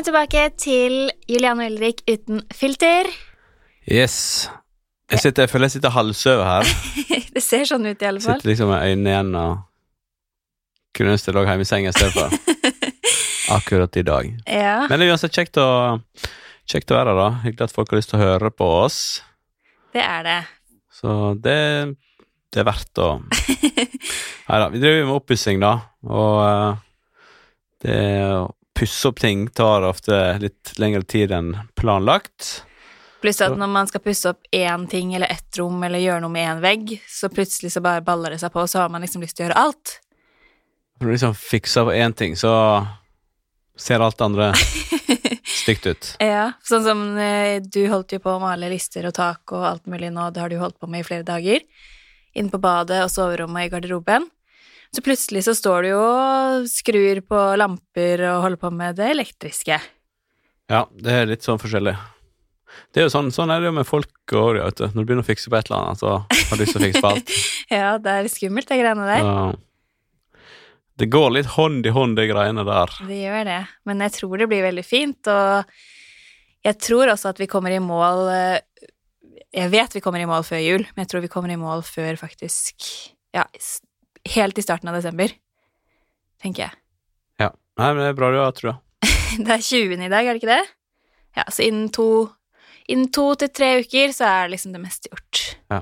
Velkommen tilbake til Julian og Ulrik uten filter. Yes. Jeg, sitter, jeg føler jeg sitter halvsøv her. det ser sånn ut, i alle fall. Sitter liksom med øynene igjen og kunne ønske jeg lå hjemme i senga istedenfor. Akkurat i dag. Ja. Men det er uansett kjekt å, kjekt å være her, da. Hyggelig at folk har lyst til å høre på oss. Det er det. Så det, det er verdt å Nei da. Vi driver med oppussing, da. Og eh, det pusse opp ting tar ofte litt lengre tid enn planlagt. Pluss at når man skal pusse opp én ting eller ett rom eller gjøre noe med én vegg, så plutselig så bare baller det seg på, og så har man liksom lyst til å gjøre alt. Når du liksom fikser på én ting, så ser alt det andre stygt ut. Ja, sånn som eh, du holdt jo på å male lister og tak og alt mulig nå, det har du holdt på med i flere dager. Inne på badet og soverommet i garderoben. Så plutselig så står du jo og skrur på lamper og holder på med det elektriske. Ja, det er litt sånn forskjellig. Det er jo sånn, sånn er det jo med folk òg, vet du. Når du begynner å fikse på et eller annet, så har du lyst til å fikse på alt. Ja, det er skummelt, de greiene der. Ja. det går litt hånd i hånd, de greiene der. Det gjør det, men jeg tror det blir veldig fint, og jeg tror også at vi kommer i mål eh, Jeg vet vi kommer i mål før jul, men jeg tror vi kommer i mål før faktisk Ja, helt i starten av desember, tenker jeg. Ja. Nei, men det er bra du har trua. Det er 20. i dag, er det ikke det? Ja, så innen to Innen to til tre uker så er liksom det meste gjort. Ja.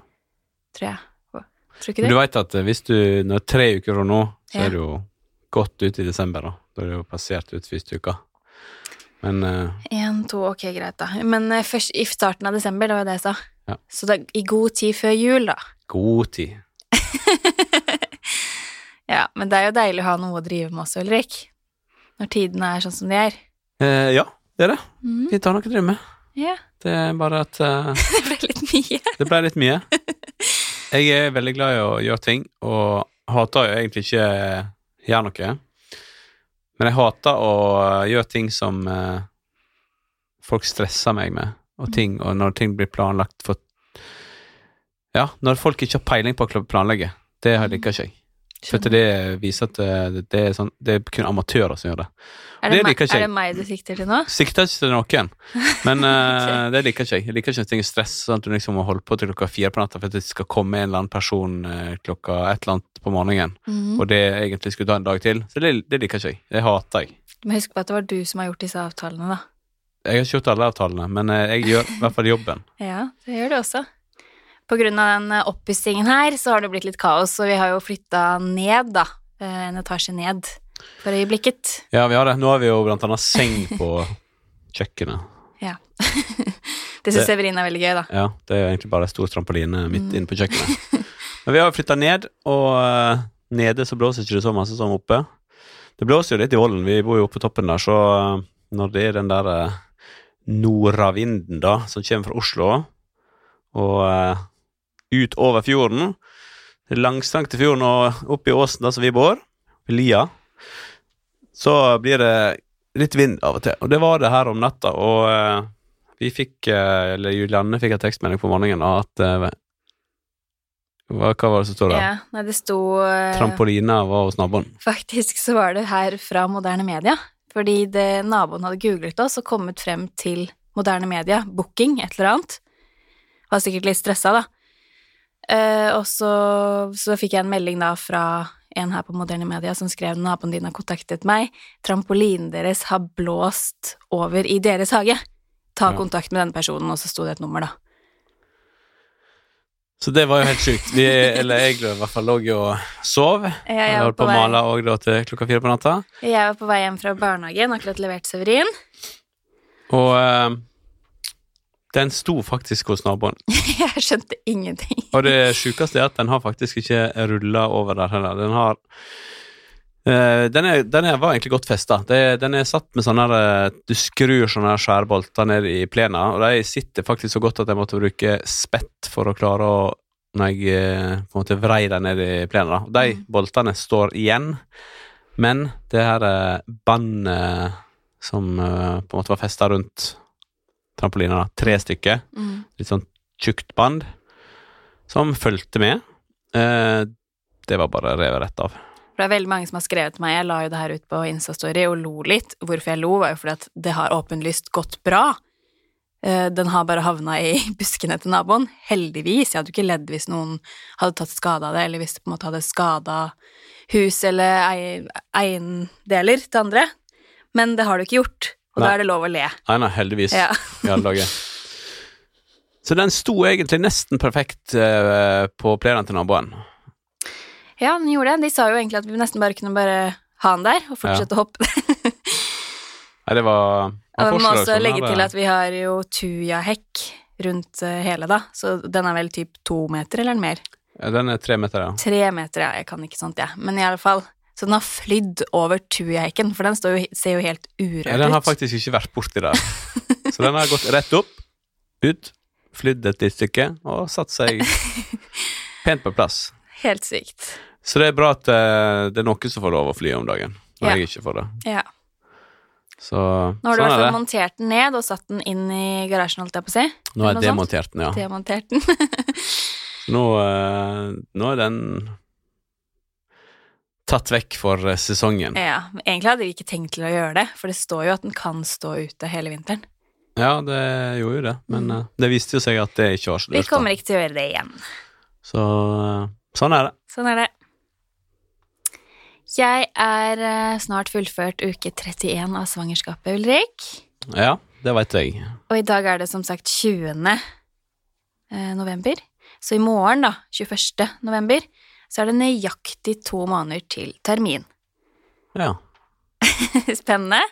Tror jeg. Tror ikke Men det? du veit at eh, hvis du Når tre uker fra nå, så Ja. er du jo godt ute i desember, da. Da er det jo passert ut første uka. Men eh, Én, to, ok, greit, da. Men uh, først i starten av desember, det var jo det jeg sa. Ja. Så da, i god tid før jul, da. god tid. Ja, men det er jo deilig å ha noe å drive med også, Ulrik. Når tidene er sånn som de er. Eh, ja, det er det. Mm. Vi tar noe å drive med. Ja, Det er bare at uh, det ble litt mye. Det ble litt mye. Jeg er veldig glad i å gjøre ting, og hater jo egentlig ikke å gjøre noe. Men jeg hater å gjøre ting som uh, folk stresser meg med, og, ting, og når ting blir planlagt for Ja, når folk ikke har peiling på å planlegge. Det liker ikke jeg. For det viser at det, det, er sånn, det er kun amatører som gjør det. Er det, det liker ikke er det meg du sikter til nå? Sikter ikke til noen, men uh, det liker ikke jeg. Jeg liker ikke at ting er stress, sånn at du liksom må holde på til klokka fire på natta for at det skal komme en eller annen person eh, klokka et eller annet på morgenen, Mhm. og det egentlig skulle ta en dag til. Så det, det liker ikke jeg. Det hater jeg. Men husk på at det var du som har gjort disse avtalene, da. Jeg har ikke gjort alle avtalene, men eh, jeg gjør i hvert fall jobben. Ja, det gjør du også. Av den oppussingen her, så har det blitt litt kaos, og vi har jo flytta ned, da. eh, En etasje ned for øyeblikket. Ja, vi har det. Nå har vi jo blant annet seng på kjøkkenet. Ja. det syns Severin er veldig gøy, da. Ja, det er egentlig bare en stor trampoline midt inne på kjøkkenet. Men vi har jo flytta ned, og eh, nede så blåser ikke det så masse som oppe. Det blåser jo litt i volden, vi bor jo oppe på toppen der, så eh, når det er den der nordavinden da, som kommer fra Oslo, og ut over fjorden, den langstrakte fjorden og opp i åsen der som vi bor, Lia, så blir det litt vind av og til. Og det var det her om natta, og eh, vi fikk, eh, eller Julianne fikk en tekstmelding på morgenen av at eh, hva, hva var det som stod der? Ja, nei, det sto Trampolina var hos naboen. Faktisk så var det her fra moderne media. Fordi det, naboen hadde googlet oss og kommet frem til moderne media, booking, et eller annet. Var sikkert litt stressa, da. Eh, og så, så fikk jeg en melding da fra en her på Moderne Media som skrev din har kontaktet meg. Trampolinen deres har blåst over i deres hage. Ta Ja. kontakt med denne personen, og så sto det et nummer, da. Så det var jo helt sjukt. Vi, eller jeg i hvert fall lå jo og sov. Jeg, Jeg holdt på å male òg da til klokka fire på natta. jeg var på vei hjem fra barnehagen, akkurat levert Severin. Og eh, den sto faktisk hos naboen. Jeg skjønte ingenting. Og det sjukeste er at den har faktisk ikke rulla over der heller. Den har eh, den, er, den er, var egentlig godt festa. Den er satt med sånne her, eh, Du skrur sånne skjærbolter ned i plena, og de sitter faktisk så godt at jeg måtte bruke spett for å klare å Når jeg eh, på en måte vrei dem ned i plena. De Mm. boltene står igjen, men det her bandet som på en måte var festa rundt trampolina, da, tre stykker Mm. litt sånn tjukt band som fulgte med. Eh, det var bare revet rett av. For det er veldig mange som har skrevet til meg, jeg la jo det her ut på Instastory og lo litt. Hvorfor jeg lo, var jo fordi at det har åpenlyst gått bra. Eh, Den har bare havna i buskene til naboen. Heldigvis. Jeg hadde jo ikke ledd hvis noen hadde tatt skade av det, eller hvis det på en måte hadde skada hus eller eiendeler til andre. Men det har det jo ikke gjort, og da er det lov å le. Nei, nei, heldigvis. Ja. i alle dager. Så den sto egentlig nesten perfekt uh, på plenen til naboen. ja, den gjorde det. De sa jo egentlig at vi nesten bare kunne bare ha den der, og fortsette å hoppe. Nei, det var Og vi må også som legge til at vi har jo tujahekk rundt eh, hele, da, så den er vel typ to meter eller mer. Ja, Den er tre meter, ja. Tre meter, ja, jeg kan ikke sånt, jeg. Men i alle fall. Så den har flydd over tujahekken, for den står jo, ser jo helt urørt ja. Den har faktisk ikke vært borti der. Så den har gått rett opp, ut, flydd et lite stykke og satt seg pent på plass. Helt sykt. Så det er bra at eh, det er noen som får lov å fly om dagen, når Ja. jeg ikke får det. Ja. Så Nå har du i sånn hvert er fall montert den ned og satt den inn i garasjen, holdt jeg på å si. Nå er sånt. demontert den, ja. Demontert den. Nå, eh, nå er den tatt vekk for eh, sesongen. ja, men egentlig hadde vi ikke tenkt til å gjøre det, for det står jo at den kan stå ute hele vinteren. Ja, det gjorde jo det, men eh, det viste jo seg at det ikke var så lurt. Vi kommer ikke til å gjøre det igjen. Så eh, sånn er det. Sånn er det. Jeg er snart fullført uke 31 av svangerskapet, Ulrik. Ja, det veit jeg. Og i dag er det som sagt 20. eh, november. Så i morgen, da, 21. november, så er det nøyaktig to måneder til termin. Ja. Spennende.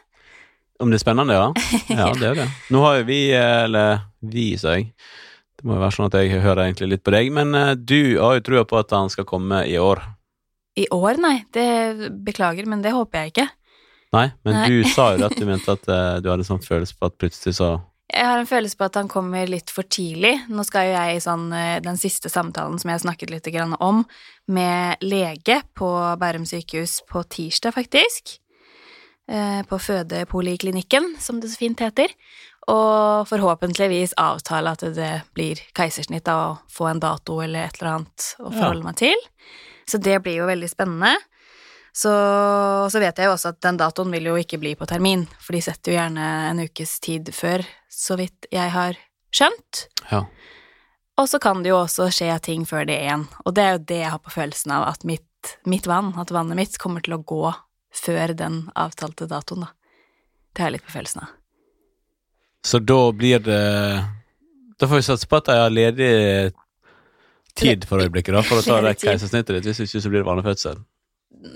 Om det er spennende, ja? Ja, det er det. Nå har jo vi, eller vi, sa jeg Det må jo være sånn at jeg hører egentlig litt på deg, men eh, du har jo trua på at han skal komme i år. I år, nei. Det beklager, men det håper jeg ikke. Nei, men Nei. du sa jo at du mente at eh, du hadde sånn følelse på at plutselig så Jeg har en følelse på at han kommer litt for tidlig. Nå skal jo jeg i sånn, eh, den siste samtalen som jeg har snakket litt om, med lege på Bærum sykehus på tirsdag, faktisk. Eh, På fødepoliklinikken, som det så fint heter. Og forhåpentligvis avtale at det blir keisersnitt da, og få en dato eller et eller annet å Ja. forholde meg til. Så det blir jo veldig spennende. Så, så vet jeg jo også at den datoen vil jo ikke bli på termin, for de setter jo gjerne en ukes tid før, så vidt jeg har skjønt. Ja. Og så kan det jo også skje ting før det igjen, og det er jo det jeg har på følelsen av, at mitt, mitt vann, at vannet mitt, kommer til å gå før den avtalte datoen, da. Det har jeg litt på følelsen av. Så da blir det Da får vi satse på at de har ledig tid for øyeblikket, da, for å ta det keisersnittet ditt. Hvis ikke så blir det vanlig fødsel.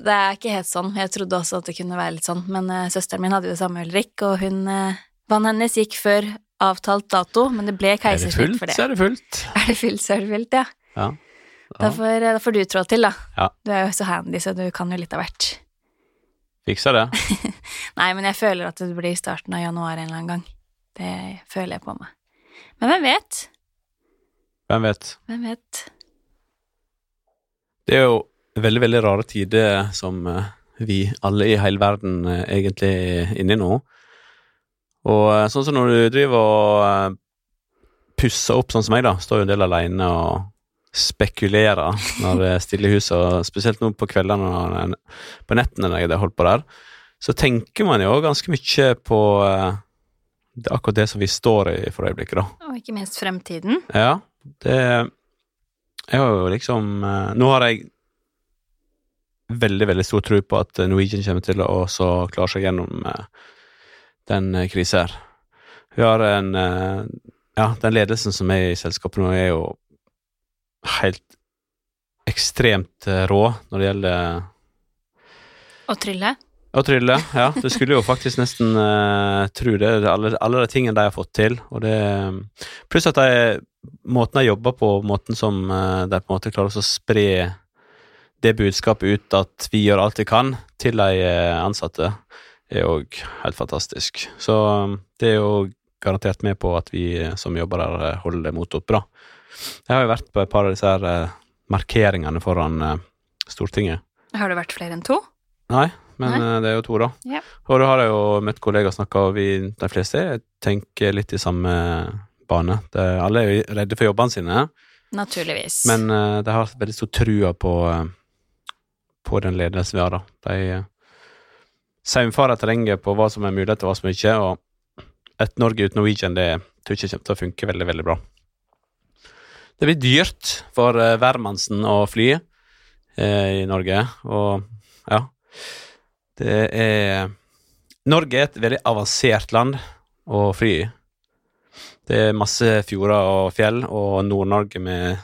Det er ikke helt sånn, jeg trodde også at det kunne være litt sånn, men uh, søsteren min hadde jo det samme, Ulrik, og hun uh, Vannet hennes gikk før avtalt dato, men det ble Er det keisersnitt fullt, så er det fullt. Er det fullt, så er det fullt, ja. Ja. Da ja. får, da får du trå til, da. Ja. Du er jo så handy, så du kan jo litt av hvert. Fiksa det. Nei, men jeg føler at det blir starten av januar en eller annen gang. Det føler jeg på meg. Men hvem vet? Hvem vet. Hvem vet? Det er jo veldig, veldig rare tider som eh, vi alle i hele verden eh, egentlig er inne i nå. Og eh, sånn som når du driver og pusser opp sånn som meg, da, står jo en del alene og spekulerer når det er stille i huset, spesielt nå på kveldene og på nettene når jeg har holdt på der, så tenker man jo ganske mye på det akkurat det som vi står i for øyeblikket, da. Og ikke minst fremtiden. Ja, det er jo liksom Nå har jeg veldig, veldig stor tro på at Norwegian kommer til å klare seg gjennom eh, den krisen krisa her. Vi har en eh, Ja, den ledelsen som er i selskapet nå, er jo helt ekstremt eh, rå når det gjelder Å trylle. å trylle, ja. Du skulle jo faktisk nesten uh, tro det. Alle, alle de tingene de har fått til. Og det Pluss at de, måten de jobber på, måten som uh, de på en måte klarer å spre det budskapet ut at vi gjør alt vi kan til de eh, ansatte, er òg helt fantastisk. Så um, det er jo garantert med på at vi eh, som jobber der, eh, holder motet oppe, da. Jeg har jo vært på et par av disse her markeringene foran Stortinget. Har det vært flere enn to? Nei, men Nei. det er jo to, da. Ja. Og da har jeg jo møtt kollegaer og snakka, og vi, de fleste tenker litt i samme bane. Det, alle er jo redde for jobbene sine, Naturligvis. men de har veldig stor trua på, på den ledelsen vi har, da. De eh, saumfarer terrenget på hva som er mulighet og hva som ikke, og et Norge uten Norwegian det tror jeg ikke kommer til å funke veldig, veldig bra. Det blir dyrt for uh, hvermannsen å fly eh, i Norge, og ja Det er Norge er et veldig avansert land å fly i. Det er masse fjorder og fjell, og Nord-Norge med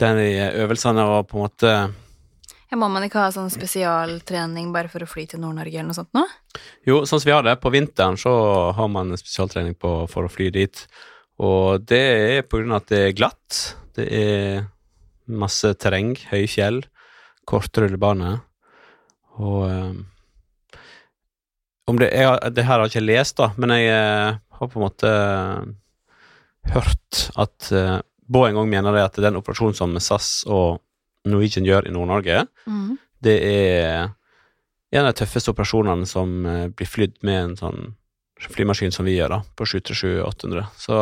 den øvelsene og på en måte Ja, Må man ikke ha sånn spesialtrening bare for å fly til Nord-Norge eller noe sånt nå? Jo, sånn som vi har det. På vinteren så har man spesialtrening på, for å fly dit. Og det er på grunn av at det er glatt. Det er masse terreng, høye fjell, kort rullebane. Og um, om det, jeg, det her har jeg ikke lest, da, men jeg uh, har på en måte hørt at uh, Boeing òg mener det at den operasjonen som SAS og Norwegian gjør i Nord-Norge, Mm. det er en av de tøffeste operasjonene som uh, blir flydd med en sånn flymaskin som vi gjør, da, på 737-800. Så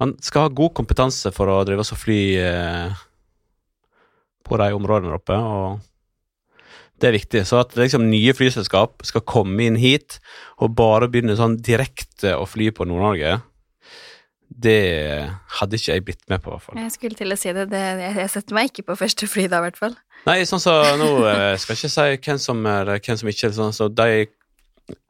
man skal ha god kompetanse for å drive og fly uh, på de områdene der oppe, og det er viktig. Så at liksom nye flyselskap skal komme inn hit og bare begynne sånn direkte å fly på Nord-Norge, det hadde ikke jeg blitt med på, i hvert fall. Jeg skulle til å si det. det jeg, setter meg ikke på første fly da, i hvert fall. Nei, sånn så nå eh, skal jeg ikke si hvem som er hvem som ikke sånn, så de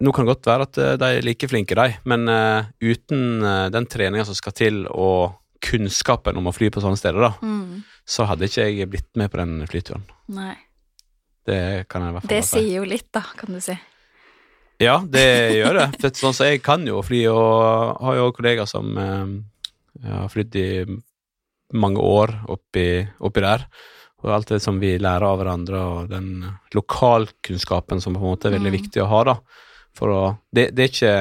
Nå kan det godt være at eh, de er like flinke, de, men uh, uten eh, den treninga som skal til, og kunnskapen om å fly på sånne steder, da, Mm. så hadde ikke jeg blitt med på den flyturen. Nei. Det kan jeg i hvert fall Det sier jo litt, da, kan du si. Ja, det gjør det. For sånn så jeg kan jo fly, og har jo kollegaer som eh, har flydd i mange år oppi, oppi der. Og alt det som vi lærer av hverandre, og den lokalkunnskapen som på en måte er veldig Mm. viktig å ha, da. For å Det, det er ikke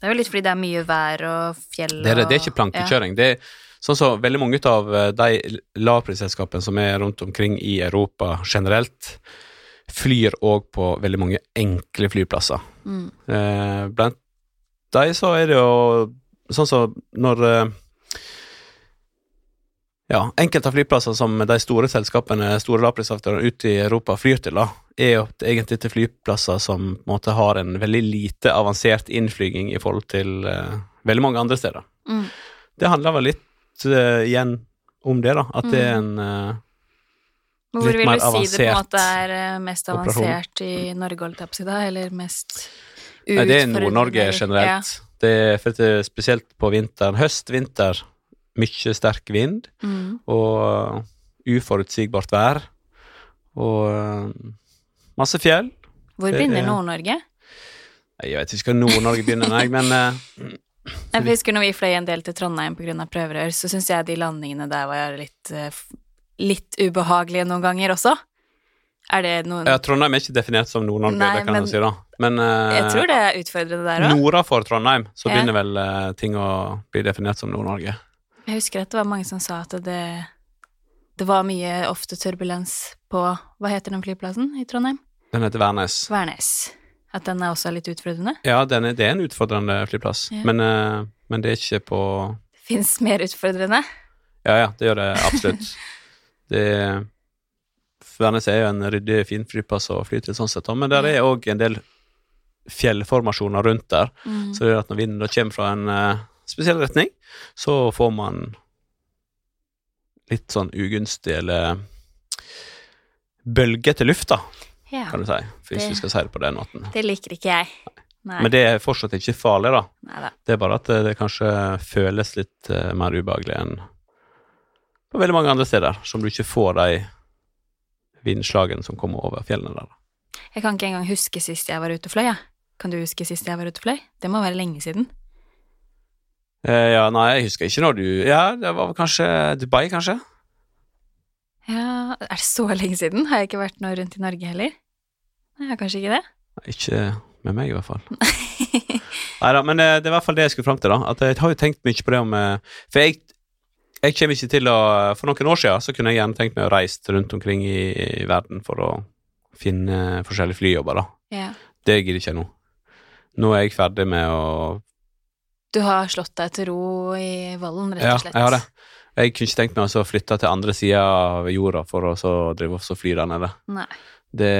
Det er jo litt fordi det er mye vær og fjell og det er, det er ikke plankekjøring. Det er sånn så veldig mange av eh, de lavprisselskapene som er rundt omkring i Europa generelt, flyr òg på veldig mange enkle flyplasser. Mm. Eh, blant de så er det jo sånn som når eh, Ja, enkelte av flyplasser som de store selskapene, store lavprisaktørene ute i Europa flyr til, da, er jo egentlig til flyplasser som på en måte har en veldig lite avansert innflyging i forhold til uh, veldig mange andre steder. Mm. Det handler vel litt uh, igjen om det, da. At det er en eh, Men Hvor vil du si det på en måte er eh, mest operasjon. avansert i Norge, holdt jeg på å si da, eller mest Nei, det er utfordrende, Nord-Norge generelt. generelt. Det er, for det er spesielt på vinteren. Høst, vinter, mye sterk vind. Mm. og uforutsigbart vær. Og eh, masse fjell. Hvor Det begynner er- Nord-Norge? Jeg vet ikke hva Nord-Norge begynner, nei, men uh, Jeg husker når vi fløy en del til Trondheim pga. prøverør, så syns jeg de landingene der var litt, litt ubehagelige noen ganger også. Er det noen ja, Trondheim er ikke definert som Nord-Norge, det kan men- jeg si, da. Men uh, Jeg tror det er utfordrende der òg. norda for Trondheim så Ja. begynner vel uh, ting å bli definert som Nord-Norge. Jeg husker at det var mange som sa at det, det var mye ofte turbulens på Hva heter den flyplassen i Trondheim? Den heter Værnes. Værnes. At den er også litt utfordrende? Ja, den er, det er en utfordrende flyplass, Ja. men, uh, men det er ikke på Fins mer utfordrende? Ja, ja, det gjør det absolutt. det Værnes er jo en ryddig, fin flyplass å fly til, sånn sett, men der er òg en del fjellformasjoner rundt der. Mm. Så det gjør at når vinden da kommer fra en uh, spesiell retning, så får man litt sånn ugunstig eller bølgete luft, da, Ja. kan du si. Hvis du skal si det på den måten. Det liker ikke jeg. Nei. Men det er fortsatt ikke farlig, da. Neida. Det er bare at det, det kanskje føles litt uh, mer ubehagelig enn på veldig mange andre steder, som du ikke får de vindslagene som kommer over fjellene der. Jeg kan ikke engang huske sist jeg var ute og fløy, jeg. Kan du huske sist jeg var ute og fløy? Det må være lenge siden. Eh, ja, nei, jeg husker ikke når du Ja, det var kanskje Dubai, kanskje? Ja, er det så lenge siden? Har jeg ikke vært noe rundt i Norge heller? Nei, jeg har kanskje ikke det. Ikke med meg, i hvert fall. Nei da, men eh, det er i hvert fall det jeg skulle fram til, da. At jeg har jo tenkt mye på det om eh, For jeg, jeg kommer ikke til å For noen år siden så kunne jeg gjerne tenkt meg å reise rundt omkring i, i verden for å finne forskjellige flyjobber, da. Ja. Det gidder ikke jeg nå. Nå er jeg ferdig med å Du har slått deg til ro i Vollen, rett og slett. jeg har det. Jeg kunne ikke tenkt meg å flytte til andre sida av jorda for å så drive og fly der nede. Nei. Det,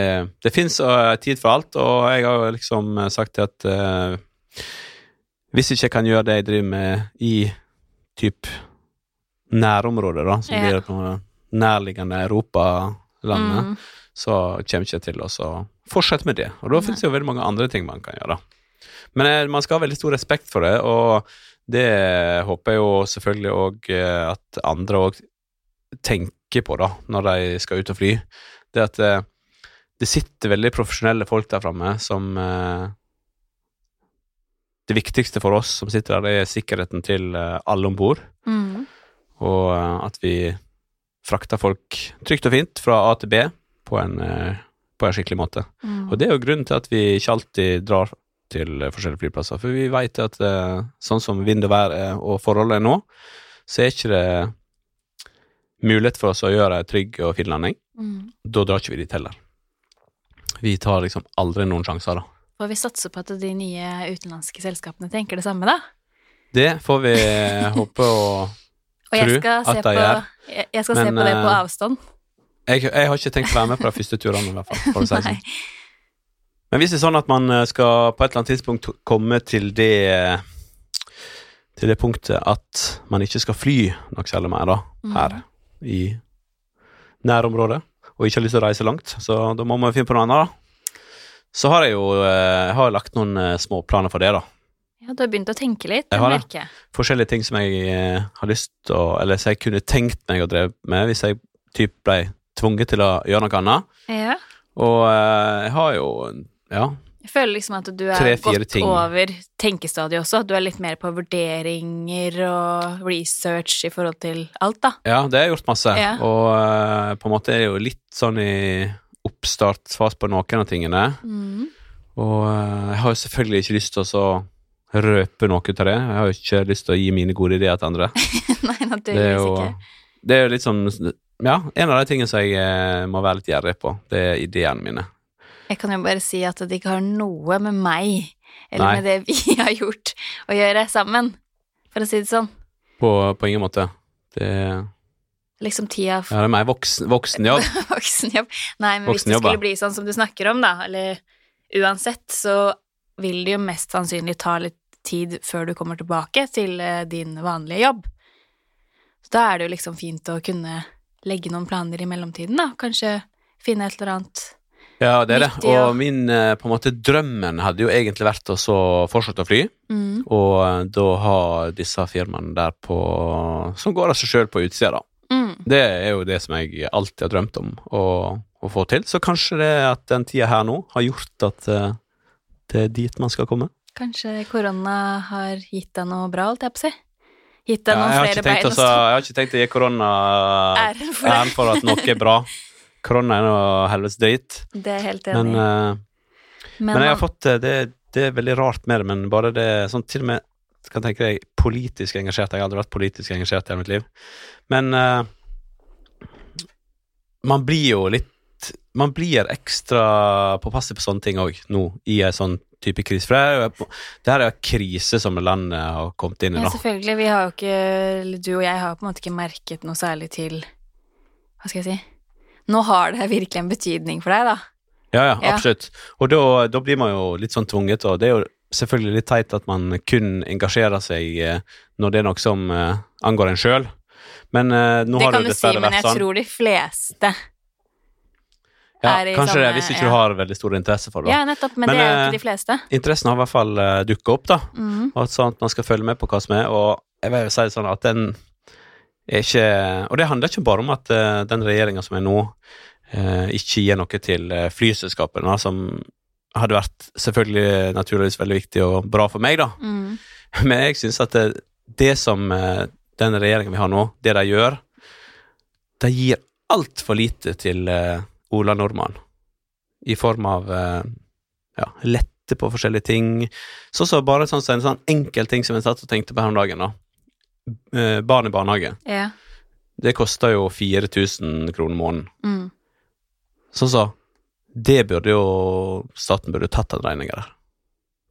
det fins tid for alt, og jeg har liksom sagt at uh, hvis ikke jeg kan gjøre det jeg driver med i typ nærområdet, da, som blir noe nærliggende Europalandet, Mm. så kommer ikke jeg til å fortsette med det. Og da finnes det jo veldig mange andre ting man kan gjøre. Men eh, man skal ha veldig stor respekt for det, og det håper jeg jo selvfølgelig òg at andre òg tenker på, da, når de skal ut og fly. Det at eh, det sitter veldig profesjonelle folk der framme som eh, Det viktigste for oss som sitter der, det er sikkerheten til eh, alle om bord, Mm. Og eh, at vi frakter folk trygt og fint fra A til B på en, eh, på en skikkelig måte. Mm. Og det er jo grunnen til at vi ikke alltid drar til forskjellige flyplasser, for vi vet at eh, sånn som vind og vær er, og forholdet er nå, så er ikke det mulighet for oss å gjøre en trygg og fin landing. Mm. Da drar ikke vi dit heller. Vi tar liksom aldri noen sjanser, da. Får vi satse på at de nye utenlandske selskapene tenker det samme, da? Det får vi håpe og Og jeg skal se på, jeg, jeg skal se på det på eh, avstand. jeg, jeg har ikke tenkt å være med på de første turene, i hvert fall. For å si sånn. Men hvis det er sånn at man eh, skal på et eller annet tidspunkt komme til det Til det punktet at man ikke skal fly noe særlig mer, da, Mm. her i nærområdet, og ikke har lyst til å reise langt, så da må man finne på noe annet, da. Så har jeg jo eh, jeg har lagt noen små planer for det, da. Ja, du har begynt å tenke litt, Jeg har det. Forskjellige ting som jeg eh, har lyst til å Eller som jeg kunne tenkt meg å dreve med hvis jeg typ ble tvunget til å gjøre noe annet. Ja. Og eh, jeg har jo Ja, Jeg føler liksom at du er gått ting. over tenkestadiet også. Du er litt mer på vurderinger og research i forhold til alt, da. Ja, det har jeg gjort masse, Ja. og eh, på en måte er det jo litt sånn i oppstartsfase på noen av tingene. Mm. Og jeg har jo selvfølgelig ikke lyst til å så røpe noe av det. Jeg har jo ikke lyst til å gi mine gode ideer til andre. Nei, Det naturligvis jo ikke. Det er jo litt sånn Ja, en av de tingene som jeg eh, må være litt gjerrig på, det er ideene mine. Jeg kan jo bare si at det ikke har noe med meg, eller Nei. med det vi har gjort, å gjøre sammen, for å si det sånn. På, på ingen måte. Det, Liksom tida ja, det er mer voksen, voksenjobb. voksenjobb. Nei, men hvis det skulle bli sånn som du snakker om, da, eller uansett, så vil det jo mest sannsynlig ta litt tid før du kommer tilbake til eh, din vanlige jobb. Så da er det jo liksom fint å kunne legge noen planer i mellomtiden, da. Kanskje finne et eller annet Ja, det er det. Og min eh, på en måte drømmen hadde jo egentlig vært å fortsette å fly, mm. og eh, da ha disse firmaene der på Som går av seg sjøl på utsida, da. Mm. Det er jo det som jeg alltid har drømt om å, å få til. Så kanskje det at den tida her nå har gjort at det er dit man skal komme. Kanskje korona har gitt deg noe bra, holdt jeg på å si? Gitt deg noen flere bein å stå jeg har ikke tenkt å gi korona æren for. æren for at noe er bra. Korona er noe helvetes drit. Det er helt enig Men, eh, Men, men jeg har fått eh, det, det er veldig rart med det, men bare det sånn til og med kan tenke deg politisk engasjert. Jeg har aldri vært politisk engasjert i hele mitt liv. Men uh, man blir jo litt Man blir ekstra påpasselig på sånne ting òg nå, i en sånn type krise. For det er jo det her er en krise som landet har kommet inn i, Ja, selvfølgelig. Vi har jo ikke Du og jeg har på en måte ikke merket noe særlig til Hva skal jeg si Nå har det virkelig en betydning for deg, da. Ja, ja, Ja. absolutt. Og da, da blir man jo litt sånn tvunget, og det er jo selvfølgelig litt teit at man kun engasjerer seg eh, når det er noe som eh, angår en sjøl. Men eh, nå det har det kan du si, men jeg sånn. tror de fleste Ja, er i kanskje det, hvis ikke ja. du har veldig stor interesse for det. da. Ja, nettopp, men, Men, det er jo eh, ikke de fleste. Interessen har i hvert fall uh, dukka opp, da. Mm. Og sånn at man skal følge med på hva som er, og jeg vil si det sånn at den er ikke Og det handler ikke bare om at uh, den regjeringa som er nå, uh, ikke gir noe til uh, flyselskapene, som hadde vært selvfølgelig naturligvis veldig viktig og bra for meg, da. Mm. Men jeg syns at det, det som eh, den regjeringen vi har nå, det de gjør, de gir altfor lite til eh, Ola Nordmann. I form av eh, ja, lette på forskjellige ting. Sånn så bare sånn, så en sånn enkel ting som jeg satt og tenkte på her om dagen. da. Eh, barn i barnehage. Ja. Det koster jo 4000 kroner måneden. Mm. Sånn så Det burde jo Staten burde tatt en regning der.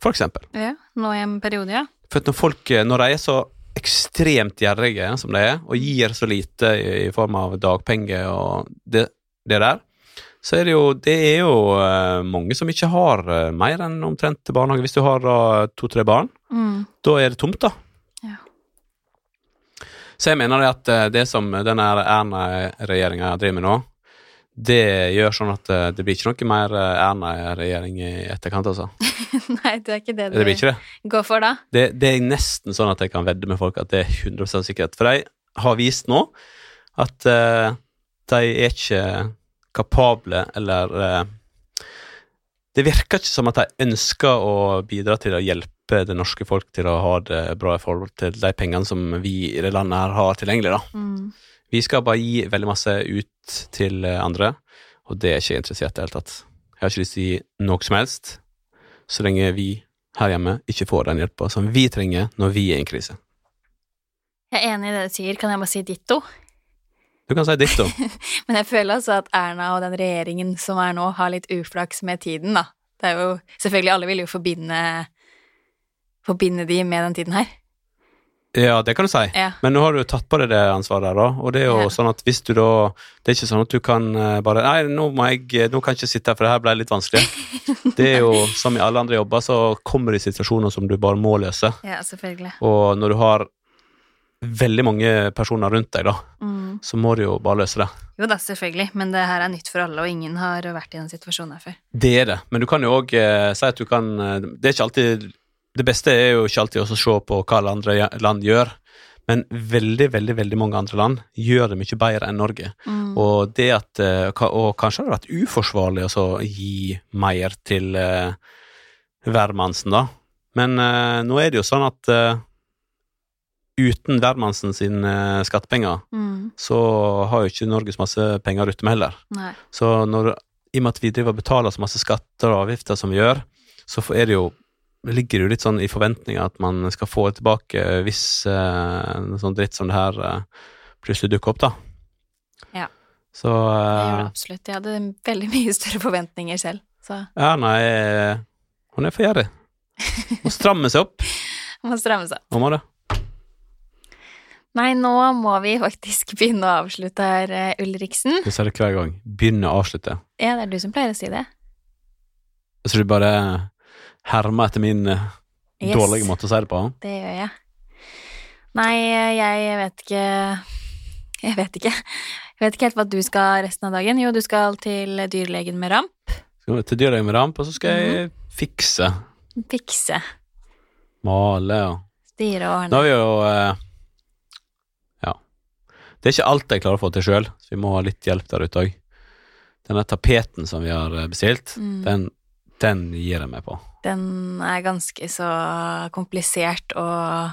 For eksempel. ja. Nå i en periode, ja. For når folk, eh, når de er så ekstremt gjerrige som de er, og gir så lite i, i form av dagpenger og det, det der, så er det jo, det er jo eh, mange som ikke har eh, mer enn omtrent til barnehage. Hvis du har to-tre barn, Mm. da er det tomt, da. Ja. Så jeg mener det at eh, det som denne Erna-regjeringa driver med nå, det gjør sånn at det blir ikke noe mer Erna-regjering i etterkant, altså. Nei, det er ikke det du Det ikke det. går for da. det. Det er nesten sånn at jeg kan vedde med folk at det er 100 sikkerhet. For de har vist nå at uh, de er ikke kapable eller eh, Det virker ikke som at de ønsker å bidra til å hjelpe det norske folk til å ha det bra i forhold til de pengene som vi i det landet her har tilgjengelig. da. Mm. Vi skal bare gi veldig masse ut til eh, andre, og det er ikke jeg interessert i det hele tatt. Jeg har ikke lyst til å gi noe som helst, så lenge vi her hjemme ikke får den hjelpa som vi trenger når vi er i en krise. Jeg er enig i det du sier, kan jeg bare si ditto? Du kan si ditt, da. Men jeg føler altså at Erna og den regjeringen som er nå, har litt uflaks med tiden, da. Det er jo Selvfølgelig, alle vil jo forbinde Forbinde de med den tiden her. Ja, det kan du si. Ja. Men nå har du tatt på deg det ansvaret der, da. Og det er jo Ja. sånn at hvis du da Det er ikke sånn at du kan eh, bare Nei, nå må jeg Nå kan jeg ikke sitte her, for det her ble litt vanskelig. Det er jo som i alle andre jobber, så kommer det situasjoner som du bare må løse. Ja, selvfølgelig. Og når du har veldig mange personer rundt deg, da, Mm. så må du jo bare løse det. Jo da, selvfølgelig, men det her er nytt for alle, og ingen har vært i den situasjonen her før. Det er det, men du kan jo òg eh, si at du kan eh, Det er ikke alltid Det beste er jo ikke alltid å se på hva alle andre land gjør, men veldig, veldig veldig mange andre land gjør det mye bedre enn Norge. Mm. Og det at eh, Og kanskje har det vært uforsvarlig å gi mer til eh, hvermannsen, da. Men eh, nå er det jo sånn at eh, uten hvermannsen sine eh, skattepenger, Mm. så har jo ikke Norge så masse penger ute med heller. Nei. Så når, i og med at vi driver og betaler så masse skatter og avgifter som vi gjør, så er det jo ligger det jo litt sånn i forventninga at man skal få tilbake hvis eh, en sånn dritt som det her eh, plutselig dukker opp, da. Ja. Så Det gjør eh, det absolutt. Jeg hadde veldig mye større forventninger selv, så Ja, nei, Hun er for gjerrig. Hun strammer seg opp. må stramme seg. Hun må det. Nei, nå må vi faktisk begynne å avslutte her, eh, Ulriksen. Du sier det hver gang. Begynne å avslutte. Ja, det er du som pleier å si det. Så du bare hermer etter min eh, Yes. dårlige måte å si det på? Det gjør jeg. Nei, jeg vet ikke Jeg vet ikke. Jeg vet ikke helt hva du skal resten av dagen. Jo, du skal til dyrlegen med ramp. Skal til dyrlegen med ramp, og så skal jeg Mhm. fikse. Fikse. Male og Styre og Nå har vi jo eh. Det er ikke alt jeg klarer å få til sjøl, så vi må ha litt hjelp der ute òg. Denne tapeten som vi har eh, bestilt, Mm. den, den gir jeg meg på. Den er ganske så komplisert og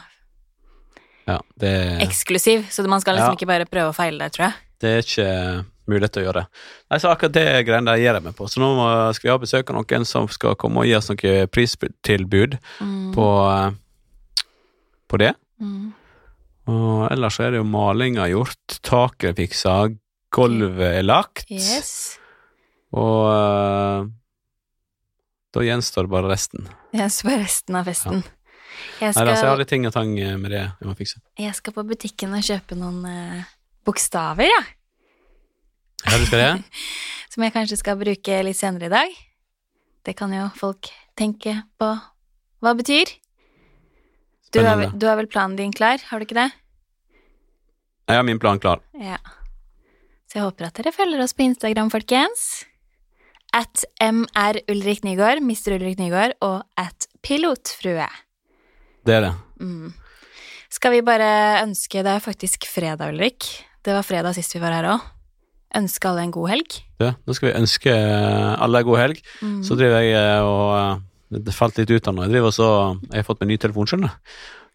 Ja, det, eksklusiv, så man skal liksom Ja. ikke bare prøve å feile der, tror jeg. det er ikke mulighet til å gjøre det. Nei, så akkurat det greiene der gir jeg meg på. Så nå skal vi ha besøk av noen som skal komme og gi oss noe pristilbud Mm. på, eh, på det. Mm. Og ellers så er det jo malinga gjort, taket er fiksa, gulvet er lagt. Yes. Og uh, da gjenstår bare resten. Gjenstår bare resten av festen. Jeg, Nei, altså, jeg har litt ting og tang med det jeg må fikse. jeg skal på butikken og kjøpe noen uh, bokstaver, ja. Ja, du skal det? Som jeg kanskje skal bruke litt senere i dag. Det kan jo folk tenke på hva det betyr. Du har, du har vel planen din klar, har du ikke det? Jeg har min plan klar. Ja. Så jeg håper at dere følger oss på Instagram, folkens. At MR Ulrik Nygaard, Mr. Ulrik Nygaard, og at Pilotfrue. Det er det. Mm. Skal vi bare ønske Det er faktisk fredag, Ulrik. Det var fredag sist vi var her òg. Ønske alle en god helg. Ja, nå skal vi ønske alle en god helg. Mm. Så driver jeg eh, og eh, Det falt litt ut av når Jeg driver så Jeg har fått meg ny telefon, skjønner.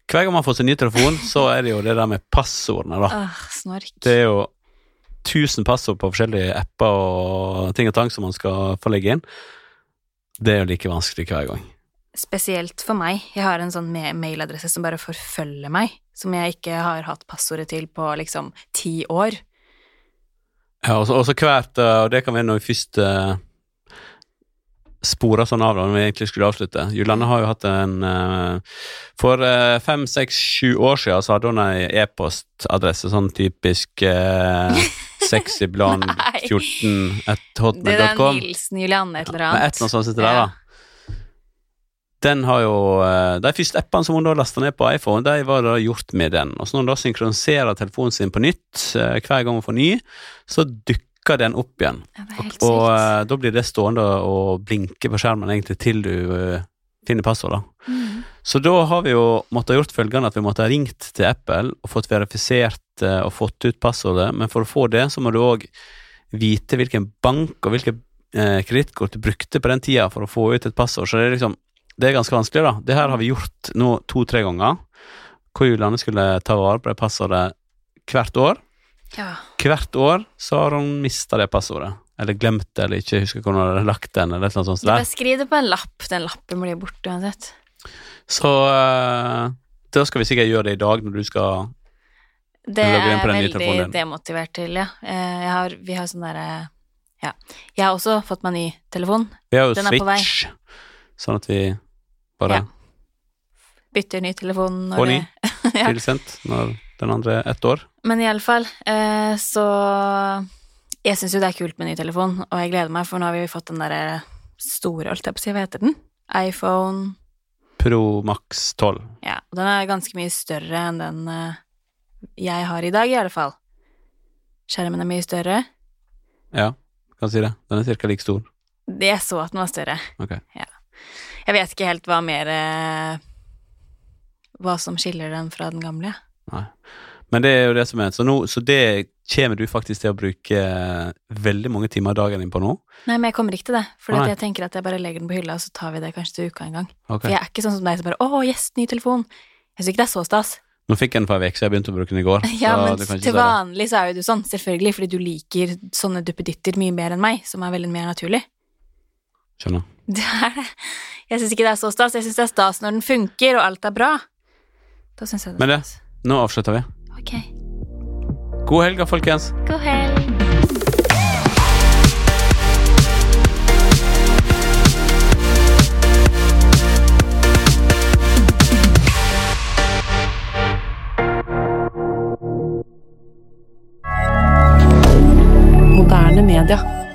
Hver gang man får seg ny telefon, så er det jo det der med passordene, da. Åh, snork. Det er jo 1000 passord på forskjellige apper og ting og tang som man skal få legge inn. Det er jo like vanskelig hver gang. Spesielt for meg. Jeg har en sånn mailadresse som bare forfølger meg, som jeg ikke har hatt passordet til på liksom ti år. Ja, og så hvert, eh, og det kan være når vi først eh, spora sånn av da, når vi egentlig skulle avslutte. Julianne har jo hatt en eh, For eh, fem, seks, sju år siden så hadde hun ei e-postadresse, sånn typisk sexyblond Nei. 14 at Det er den Hilsen Julianne et eller Med et annet. eller annet sånt sitter der, da. Den har jo eh, De første appene som hun da lasta ned på iPhone, de var da gjort med den. Og så når hun da synkroniserer telefonen sin på nytt eh, hver gang hun får ny, så dukker den opp igjen. Og, og eh, da blir det stående og blinke på skjermen egentlig til du uh, finner passordet. Mm. Så da har vi jo måttet gjort følgende at vi måtte ha ringt til Apple og fått verifisert uh, og fått ut passordet, men for å få det så må du òg vite hvilken bank og hvilke uh, kredittkort du brukte på den tida for å få ut et passord, så det er liksom det er ganske vanskelig, da. Det her har vi gjort nå to-tre ganger, hvor julene skulle ta vare på det passordet hvert år. Ja. Hvert år så har hun mista det passordet. Eller glemt det, eller ikke husker hvor hun hadde lagt den, eller noe sånt. Du bare skriv det på en lapp. Den lappen blir borte uansett. Så uh, da skal vi sikkert gjøre det i dag, når du skal Det er nye veldig demotivert til, ja. Eh, Jeg har, vi har sånn derre Ja. Jeg har også fått meg ny telefon. Vi har jo Den. Switch, sånn at vi bare Ja. Bytter ny telefon når Og ny. tilsendt når den andre ett år. Men iallfall, eh, så Jeg syns jo det er kult med ny telefon, og jeg gleder meg, for nå har vi fått den derre store, holdt jeg på å si, hva heter den? iPhone Pro Max 12. Ja, og den er ganske mye større enn den eh, jeg har i dag, i alle fall. Skjermen er mye større. Ja, kan si det. Den er ca. like stor. Jeg så at den var større. Ok. Jeg vet ikke helt hva mer eh, Hva som skiller den fra den gamle. Nei. Men det er jo det som er Så, nå, så det kommer du faktisk til å bruke veldig mange timer av dagen din på nå? Nei, men jeg kommer ikke til det, for ah, jeg tenker at jeg bare legger den på hylla, og så tar vi det kanskje til uka en gang. Okay. For jeg er ikke sånn som deg som bare 'Å, yes, ny telefon'. Jeg syns ikke det er så stas. Nå fikk jeg den for ei uke, så jeg begynte å bruke den i går. Ja, men til vanlig så er jo du sånn, selvfølgelig, fordi du liker sånne duppeditter mye mer enn meg, som er veldig mer naturlig. Skjønner. Det er det. Jeg syns ikke det er så stas. Jeg syns det er stas når den funker, og alt er bra. Da syns jeg det er stas. Nå avslutter vi. Ok. God helg, folkens. God helg. moderne media.